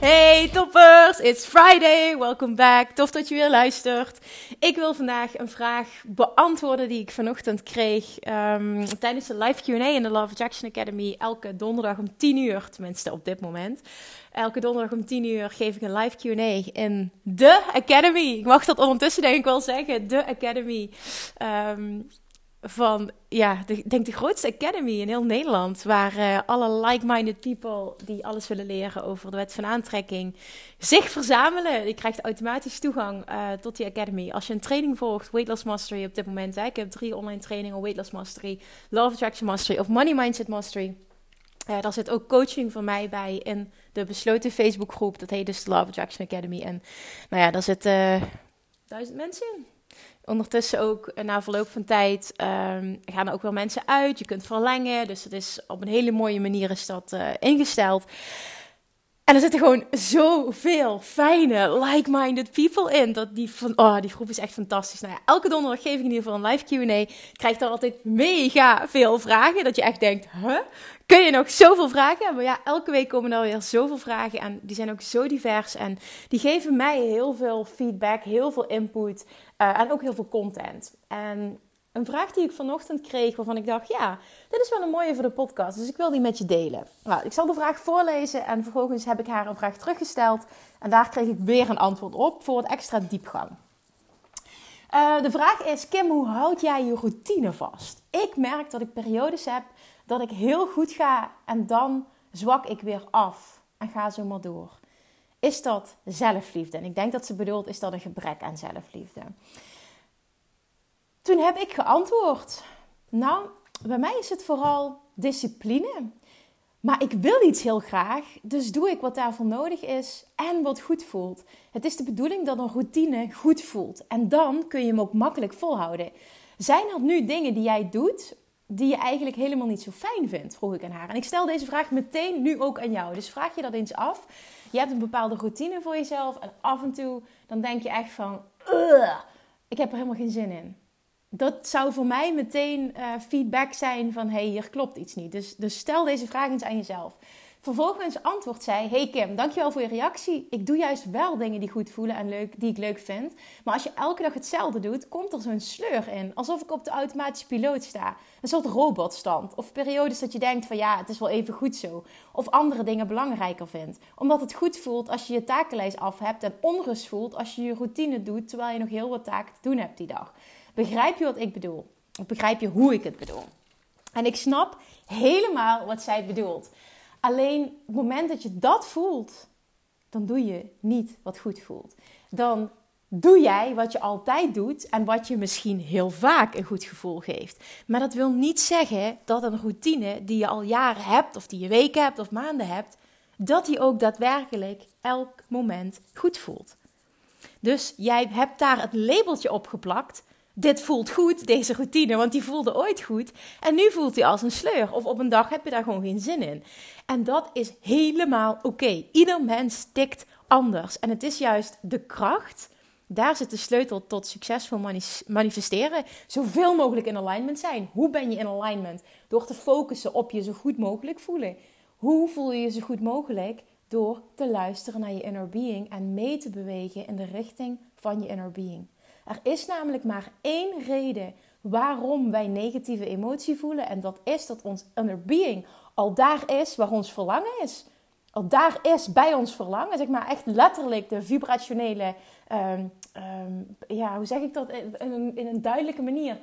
Hey toppers, it's Friday, welcome back. Tof dat je weer luistert. Ik wil vandaag een vraag beantwoorden die ik vanochtend kreeg um, tijdens de live Q&A in de Love Jackson Academy. Elke donderdag om 10 uur, tenminste op dit moment. Elke donderdag om 10 uur geef ik een live Q&A in de Academy. Ik mag dat ondertussen denk ik wel zeggen, de Academy. Um, van, ja, de, denk de grootste academy in heel Nederland. Waar uh, alle like-minded people die alles willen leren over de wet van aantrekking zich verzamelen. Je krijgt automatisch toegang uh, tot die academy. Als je een training volgt, Weight Loss Mastery op dit moment. Ik heb drie online trainingen, Weight Loss Mastery, Love Attraction Mastery of Money Mindset Mastery. Uh, daar zit ook coaching van mij bij in de besloten Facebookgroep. Dat heet dus de Love Attraction Academy. En nou ja, daar zitten duizend mensen in ondertussen ook eh, na verloop van tijd um, gaan er ook wel mensen uit. Je kunt verlengen. Dus het is op een hele mooie manier is dat uh, ingesteld. En er zitten gewoon zoveel fijne, like-minded people in. Dat die, van, oh, die groep is echt fantastisch. Nou ja, elke donderdag geef ik in ieder geval een live Q&A. Krijg dan altijd mega veel vragen. Dat je echt denkt, huh? Kun je nog zoveel vragen? Maar ja, elke week komen er weer zoveel vragen. En die zijn ook zo divers. En die geven mij heel veel feedback, heel veel input. Uh, en ook heel veel content. En een vraag die ik vanochtend kreeg, waarvan ik dacht: ja, dit is wel een mooie voor de podcast. Dus ik wil die met je delen. Nou, ik zal de vraag voorlezen en vervolgens heb ik haar een vraag teruggesteld. En daar kreeg ik weer een antwoord op voor het extra diepgang. Uh, de vraag is: Kim, hoe houd jij je routine vast? Ik merk dat ik periodes heb dat ik heel goed ga en dan zwak ik weer af en ga zo maar door. Is dat zelfliefde? En ik denk dat ze bedoelt: is dat een gebrek aan zelfliefde? Toen heb ik geantwoord. Nou, bij mij is het vooral discipline. Maar ik wil iets heel graag, dus doe ik wat daarvoor nodig is en wat goed voelt. Het is de bedoeling dat een routine goed voelt. En dan kun je hem ook makkelijk volhouden. Zijn er nu dingen die jij doet die je eigenlijk helemaal niet zo fijn vindt? Vroeg ik aan haar. En ik stel deze vraag meteen nu ook aan jou. Dus vraag je dat eens af. Je hebt een bepaalde routine voor jezelf en af en toe dan denk je echt van, ik heb er helemaal geen zin in dat zou voor mij meteen uh, feedback zijn van hey, hier klopt iets niet. Dus, dus stel deze vraag eens aan jezelf. Vervolgens antwoordt zij: Hey Kim, dankjewel voor je reactie. Ik doe juist wel dingen die goed voelen en leuk, die ik leuk vind. Maar als je elke dag hetzelfde doet, komt er zo'n sleur in. Alsof ik op de automatische piloot sta. Een soort robotstand. Of periodes dat je denkt: van ja, het is wel even goed zo. Of andere dingen belangrijker vindt. Omdat het goed voelt als je je takenlijst af hebt. En onrust voelt als je je routine doet terwijl je nog heel wat taken te doen hebt die dag. Begrijp je wat ik bedoel? Of begrijp je hoe ik het bedoel? En ik snap helemaal wat zij bedoelt. Alleen op het moment dat je dat voelt, dan doe je niet wat goed voelt. Dan doe jij wat je altijd doet en wat je misschien heel vaak een goed gevoel geeft. Maar dat wil niet zeggen dat een routine die je al jaren hebt, of die je weken hebt of maanden hebt, dat die ook daadwerkelijk elk moment goed voelt. Dus jij hebt daar het labeltje op geplakt dit voelt goed, deze routine, want die voelde ooit goed. En nu voelt hij als een sleur. Of op een dag heb je daar gewoon geen zin in. En dat is helemaal oké. Ieder mens tikt anders. En het is juist de kracht. Daar zit de sleutel tot succesvol manifesteren. Zoveel mogelijk in alignment zijn. Hoe ben je in alignment? Door te focussen op je zo goed mogelijk voelen. Hoe voel je je zo goed mogelijk? Door te luisteren naar je inner being en mee te bewegen in de richting van je inner being. Er is namelijk maar één reden waarom wij negatieve emotie voelen. En dat is dat ons inner being al daar is waar ons verlangen is. Al daar is bij ons verlangen. Zeg maar echt letterlijk de vibrationele. Ehm, ehm, ja, hoe zeg ik dat in een, in een duidelijke manier?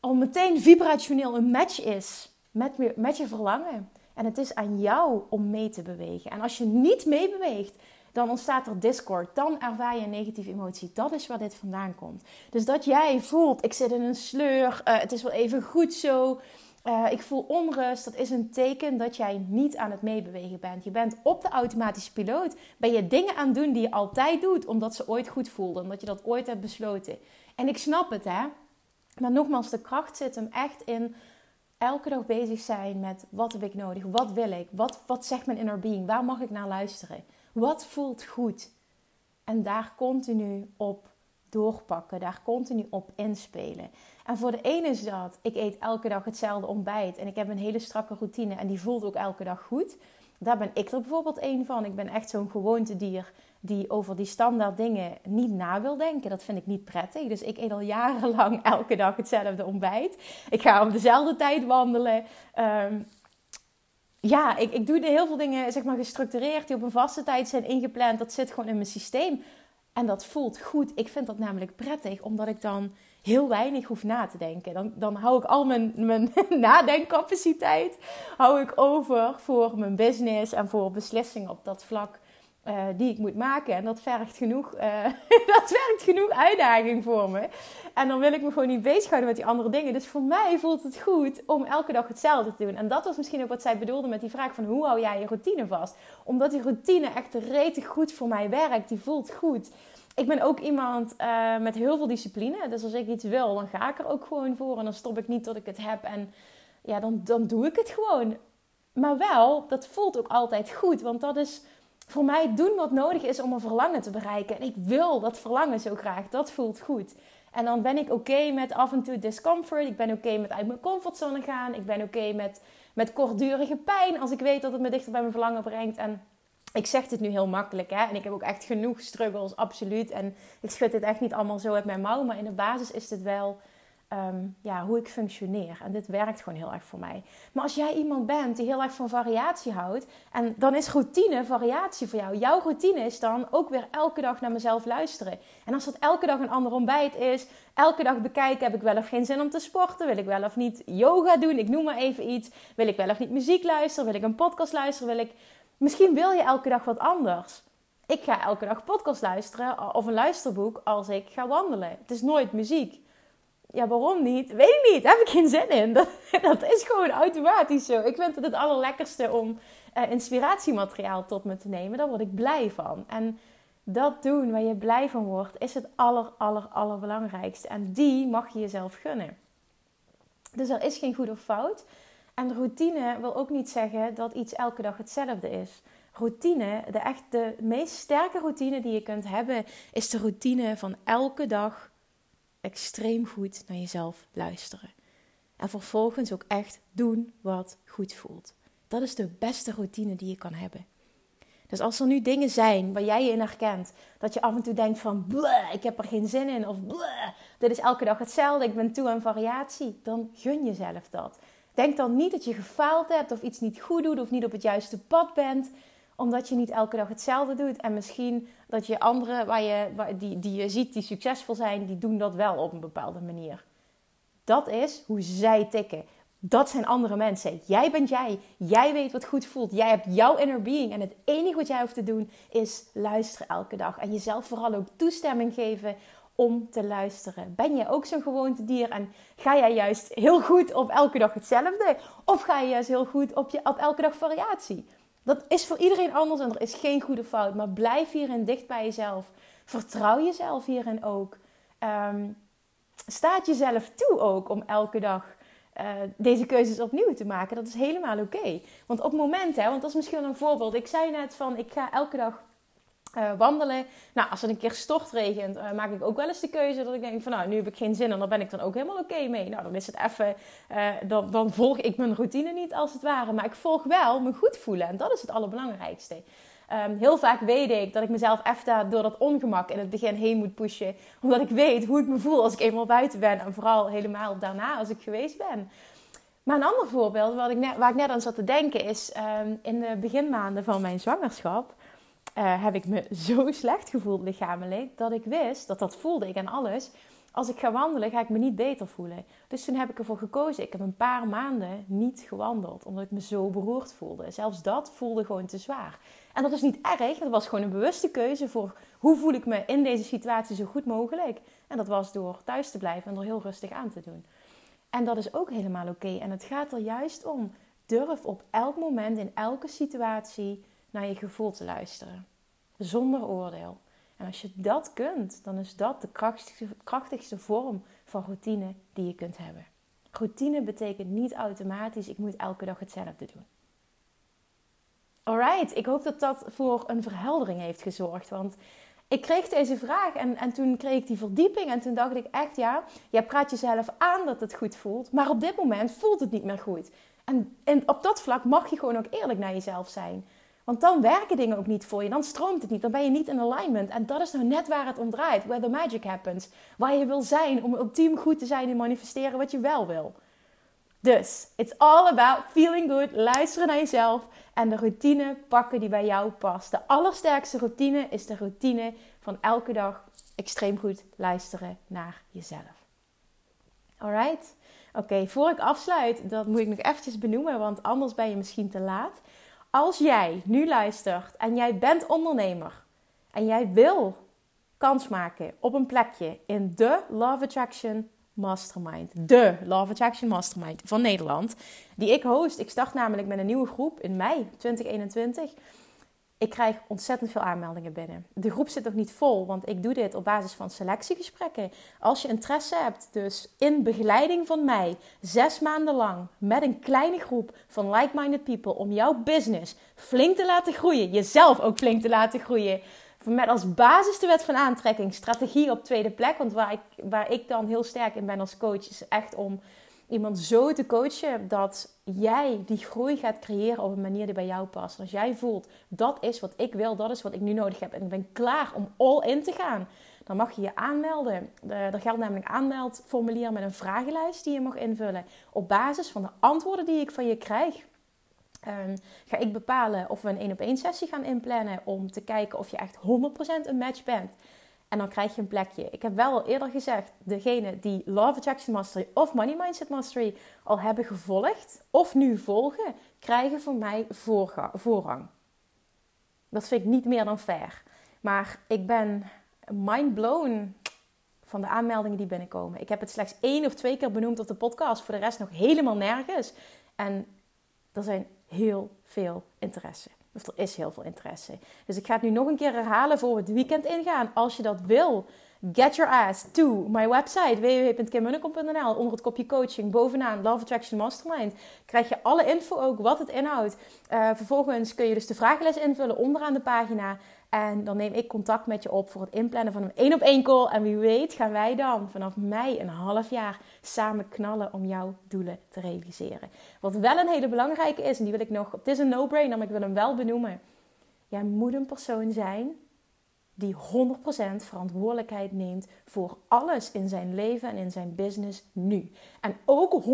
Al meteen vibrationeel een match is met, met je verlangen. En het is aan jou om mee te bewegen. En als je niet meebeweegt, dan ontstaat er discord. Dan ervaar je een negatieve emotie. Dat is waar dit vandaan komt. Dus dat jij voelt, ik zit in een sleur, uh, het is wel even goed zo. Uh, ik voel onrust. Dat is een teken dat jij niet aan het meebewegen bent. Je bent op de automatische piloot. Ben je dingen aan het doen die je altijd doet, omdat ze ooit goed voelden. Omdat je dat ooit hebt besloten. En ik snap het, hè. Maar nogmaals, de kracht zit hem echt in elke dag bezig zijn met wat heb ik nodig, wat wil ik, wat, wat zegt mijn inner being, waar mag ik naar luisteren, wat voelt goed. En daar continu op doorpakken, daar continu op inspelen. En voor de ene is dat, ik eet elke dag hetzelfde ontbijt en ik heb een hele strakke routine en die voelt ook elke dag goed. Daar ben ik er bijvoorbeeld één van. Ik ben echt zo'n gewoontedier die over die standaard dingen niet na wil denken. Dat vind ik niet prettig. Dus ik eet al jarenlang elke dag hetzelfde ontbijt. Ik ga op dezelfde tijd wandelen. Um, ja, ik, ik doe heel veel dingen zeg maar, gestructureerd die op een vaste tijd zijn ingepland. Dat zit gewoon in mijn systeem. En dat voelt goed. Ik vind dat namelijk prettig, omdat ik dan heel weinig hoef na te denken. Dan, dan hou ik al mijn, mijn nadenkcapaciteit hou ik over voor mijn business en voor beslissingen op dat vlak. Uh, die ik moet maken. En dat vergt genoeg, uh, dat vergt genoeg uitdaging voor me. En dan wil ik me gewoon niet bezighouden met die andere dingen. Dus voor mij voelt het goed om elke dag hetzelfde te doen. En dat was misschien ook wat zij bedoelde met die vraag van hoe hou jij je routine vast? Omdat die routine echt retig goed voor mij werkt. Die voelt goed. Ik ben ook iemand uh, met heel veel discipline. Dus als ik iets wil, dan ga ik er ook gewoon voor. En dan stop ik niet tot ik het heb. En ja, dan, dan doe ik het gewoon. Maar wel, dat voelt ook altijd goed. Want dat is voor mij doen wat nodig is om een verlangen te bereiken. En ik wil dat verlangen zo graag. Dat voelt goed. En dan ben ik oké met af en toe discomfort. Ik ben oké met uit mijn comfortzone gaan. Ik ben oké met, met kortdurige pijn. Als ik weet dat het me dichter bij mijn verlangen brengt. En ik zeg dit nu heel makkelijk. Hè? En ik heb ook echt genoeg struggles, absoluut. En ik schud dit echt niet allemaal zo uit mijn mouw. Maar in de basis is dit wel Ehm, ja, hoe ik functioneer. En dit werkt gewoon heel erg voor mij. Maar als jij iemand bent die heel erg van variatie houdt, en dan is routine variatie voor jou. Jouw routine is dan ook weer elke dag naar mezelf luisteren. En als dat elke dag een ander ontbijt is, elke dag bekijken, heb ik wel of geen zin om te sporten? Wil ik wel of niet yoga doen? Ik noem maar even iets. Wil ik wel of niet muziek luisteren? Wil ik een podcast luisteren? Wil ik... Misschien wil je elke dag wat anders. Ik ga elke dag podcast luisteren of een luisterboek als ik ga wandelen. Het is nooit muziek ja, waarom niet? Weet ik niet. Daar heb ik geen zin in. Dat, is gewoon automatisch zo. Ik vind het het allerlekkerste om uh, inspiratiemateriaal tot me te nemen. Daar word ik blij van. En dat doen waar je blij van wordt, is het aller, allerbelangrijkste. En die mag je jezelf gunnen. Dus er is geen goed of fout. En routine wil ook niet zeggen dat iets elke dag hetzelfde is. Routine, de echt de meest sterke routine die je kunt hebben, is de routine van elke dag extreem goed naar jezelf luisteren. En vervolgens ook echt doen wat goed voelt. Dat is de beste routine die je kan hebben. Dus als er nu dingen zijn waar jij je in herkent, dat je af en toe denkt van, ik heb er geen zin in, of dit is elke dag hetzelfde, ik ben toe aan variatie, dan gun jezelf dat. Denk dan niet dat je gefaald hebt of iets niet goed doet of niet op het juiste pad bent omdat je niet elke dag hetzelfde doet. En misschien dat je anderen waar je, die, die je ziet die succesvol zijn, die doen dat wel op een bepaalde manier. Dat is hoe zij tikken. Dat zijn andere mensen. Jij bent jij. Jij weet wat goed voelt. Jij hebt jouw inner being. En het enige wat jij hoeft te doen is luisteren elke dag. En jezelf vooral ook toestemming geven om te luisteren. Ben je ook zo'n gewoonte dier en ga jij juist heel goed op elke dag hetzelfde? Of ga je juist heel goed op, je, op elke dag variatie? Dat is voor iedereen anders en er is geen goede fout. Maar blijf hierin dicht bij jezelf. Vertrouw jezelf hierin ook. Um, staat jezelf toe ook om elke dag uh, deze keuzes opnieuw te maken. Dat is helemaal oké. Want op momenten, want dat is misschien een voorbeeld. Ik zei net van, ik ga elke dag uh, wandelen. Nou, als het een keer stortregent, uh, maak ik ook wel eens de keuze dat ik denk van nou, nu heb ik geen zin en daar ben ik dan ook helemaal oké mee. Nou, dan is het even, uh, dan, dan, volg ik mijn routine niet als het ware. Maar ik volg wel me goed voelen en dat is het allerbelangrijkste. Um, heel vaak weet ik dat ik mezelf even door dat ongemak in het begin heen moet pushen. Omdat ik weet hoe ik me voel als ik eenmaal buiten ben. En vooral helemaal daarna als ik geweest ben. Maar een ander voorbeeld wat ik waar ik net aan zat te denken is um, in de beginmaanden van mijn zwangerschap uh, heb ik me zo slecht gevoeld lichamelijk dat ik wist, dat dat voelde ik en alles, als ik ga wandelen, ga ik me niet beter voelen. Dus toen heb ik ervoor gekozen. Ik heb een paar maanden niet gewandeld, omdat ik me zo beroerd voelde. Zelfs dat voelde gewoon te zwaar. En dat is niet erg, dat was gewoon een bewuste keuze voor hoe voel ik me in deze situatie zo goed mogelijk. En dat was door thuis te blijven en er heel rustig aan te doen. En dat is ook helemaal oké. En het gaat er juist om. Durf op elk moment, in elke situatie, naar je gevoel te luisteren. Zonder oordeel. En als je dat kunt, dan is dat de krachtigste, krachtigste vorm van routine die je kunt hebben. Routine betekent niet automatisch, ik moet elke dag hetzelfde doen. Alright, ik hoop dat dat voor een verheldering heeft gezorgd. Want ik kreeg deze vraag en, en toen kreeg ik die verdieping. En toen dacht ik echt, ja, jij praat jezelf aan dat het goed voelt. Maar op dit moment voelt het niet meer goed. En, en op dat vlak mag je gewoon ook eerlijk naar jezelf zijn. Want dan werken dingen ook niet voor je. Dan stroomt het niet. Dan ben je niet in alignment. En dat is nou net waar het om draait. Where the magic happens. Waar je wil zijn om ultiem goed te zijn en manifesteren wat je wel wil. Dus, it's all about feeling good, luisteren naar jezelf en de routine pakken die bij jou past. De allersterkste routine is de routine van elke dag extreem goed luisteren naar jezelf. Alright? Oké, voor ik afsluit, dat moet ik nog eventjes benoemen, want anders ben je misschien te laat. Als jij nu luistert en jij bent ondernemer en jij wil kans maken op een plekje in de Love Attraction Mastermind. De Love Attraction Mastermind van Nederland. Die ik host. Ik start namelijk met een nieuwe groep in mei 2021. Ik krijg ontzettend veel aanmeldingen binnen. De groep zit nog niet vol, want ik doe dit op basis van selectiegesprekken. Als je interesse hebt, dus in begeleiding van mij, zes maanden lang, met een kleine groep van like-minded people, om jouw business flink te laten groeien, jezelf ook flink te laten groeien met als basis de wet van aantrekking, strategie op tweede plek. Want waar ik, waar ik dan heel sterk in ben als coach, is echt om iemand zo te coachen dat jij die groei gaat creëren op een manier die bij jou past. als jij voelt, dat is wat ik wil, dat is wat ik nu nodig heb en ik ben klaar om all in te gaan, dan mag je je aanmelden. Er geldt namelijk een aanmeldformulier met een vragenlijst die je mag invullen op basis van de antwoorden die ik van je krijg. Um, ga ik bepalen of we een één op één sessie gaan inplannen om te kijken of je echt 100% een match bent. En dan krijg je een plekje. Ik heb wel al eerder gezegd, degene die Love Attraction Mastery of Money Mindset Mastery al hebben gevolgd of nu volgen, krijgen van mij voorrang. Dat vind ik niet meer dan fair. Maar ik ben mind blown van de aanmeldingen die binnenkomen. Ik heb het slechts één of twee keer benoemd op de podcast, voor de rest nog helemaal nergens. En er zijn heel veel interesse. Of er is heel veel interesse. Dus ik ga het nu nog een keer herhalen voor we het weekend ingaan. Als je dat wil, get your ass to my website www.kimmunnekom.nl. Onder het kopje coaching bovenaan Love Attraction Mastermind krijg je alle info ook wat het inhoudt. Uh, vervolgens kun je dus de vragenlijst invullen onderaan de pagina. En dan neem ik contact met je op voor het inplannen van een één op één call. En wie weet gaan wij dan vanaf mei een half jaar samen knallen om jouw doelen te realiseren. Wat wel een hele belangrijke is, en die wil ik nog, het is een no-brainer, maar ik wil hem wel benoemen. Jij moet een persoon zijn die 100% verantwoordelijkheid neemt voor alles in zijn leven en in zijn business nu. En ook 100%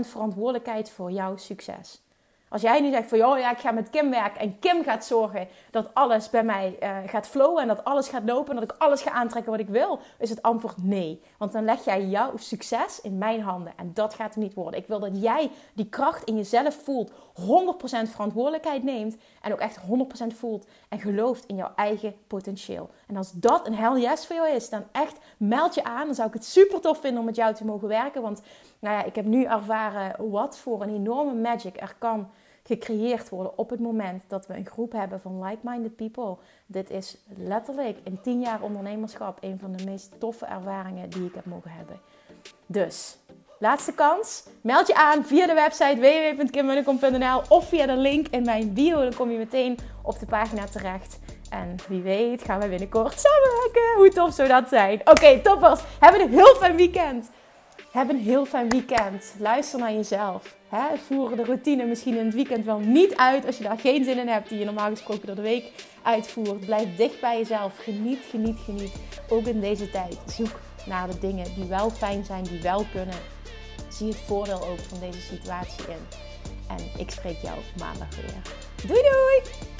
verantwoordelijkheid voor jouw succes. Als jij nu zegt van joh, ja, ik ga met Kim werken en Kim gaat zorgen dat alles bij mij uh, gaat flowen en dat alles gaat lopen en dat ik alles ga aantrekken wat ik wil, is het antwoord nee. Want dan leg jij jouw succes in mijn handen en dat gaat er niet worden. Ik wil dat jij die kracht in jezelf voelt, 100% verantwoordelijkheid neemt en ook echt 100% voelt en gelooft in jouw eigen potentieel. En als dat een hell yes voor jou is, dan echt meld je aan. Dan zou ik het super tof vinden om met jou te mogen werken. Want nou ja, ik heb nu ervaren wat voor een enorme magic er kan gecreëerd worden op het moment dat we een groep hebben van like-minded people. Dit is letterlijk in 10 jaar ondernemerschap een van de meest toffe ervaringen die ik heb mogen hebben. Dus, laatste kans. Meld je aan via de website www.kimmunnekom.nl of via de link in mijn bio. Dan kom je meteen op de pagina terecht. En wie weet gaan we binnenkort samenwerken. Hoe tof zou dat zijn? Oké, toppers. Hebben een heel fijn weekend. Heb een heel fijn weekend. Luister naar jezelf. He, voer de routine misschien in het weekend wel niet uit als je daar geen zin in hebt, die je normaal gesproken door de week uitvoert. Blijf dicht bij jezelf. Geniet, geniet, geniet. Ook in deze tijd. Zoek naar de dingen die wel fijn zijn, die wel kunnen. Zie het voordeel ook van deze situatie in. En ik spreek jou maandag weer. Doei doei!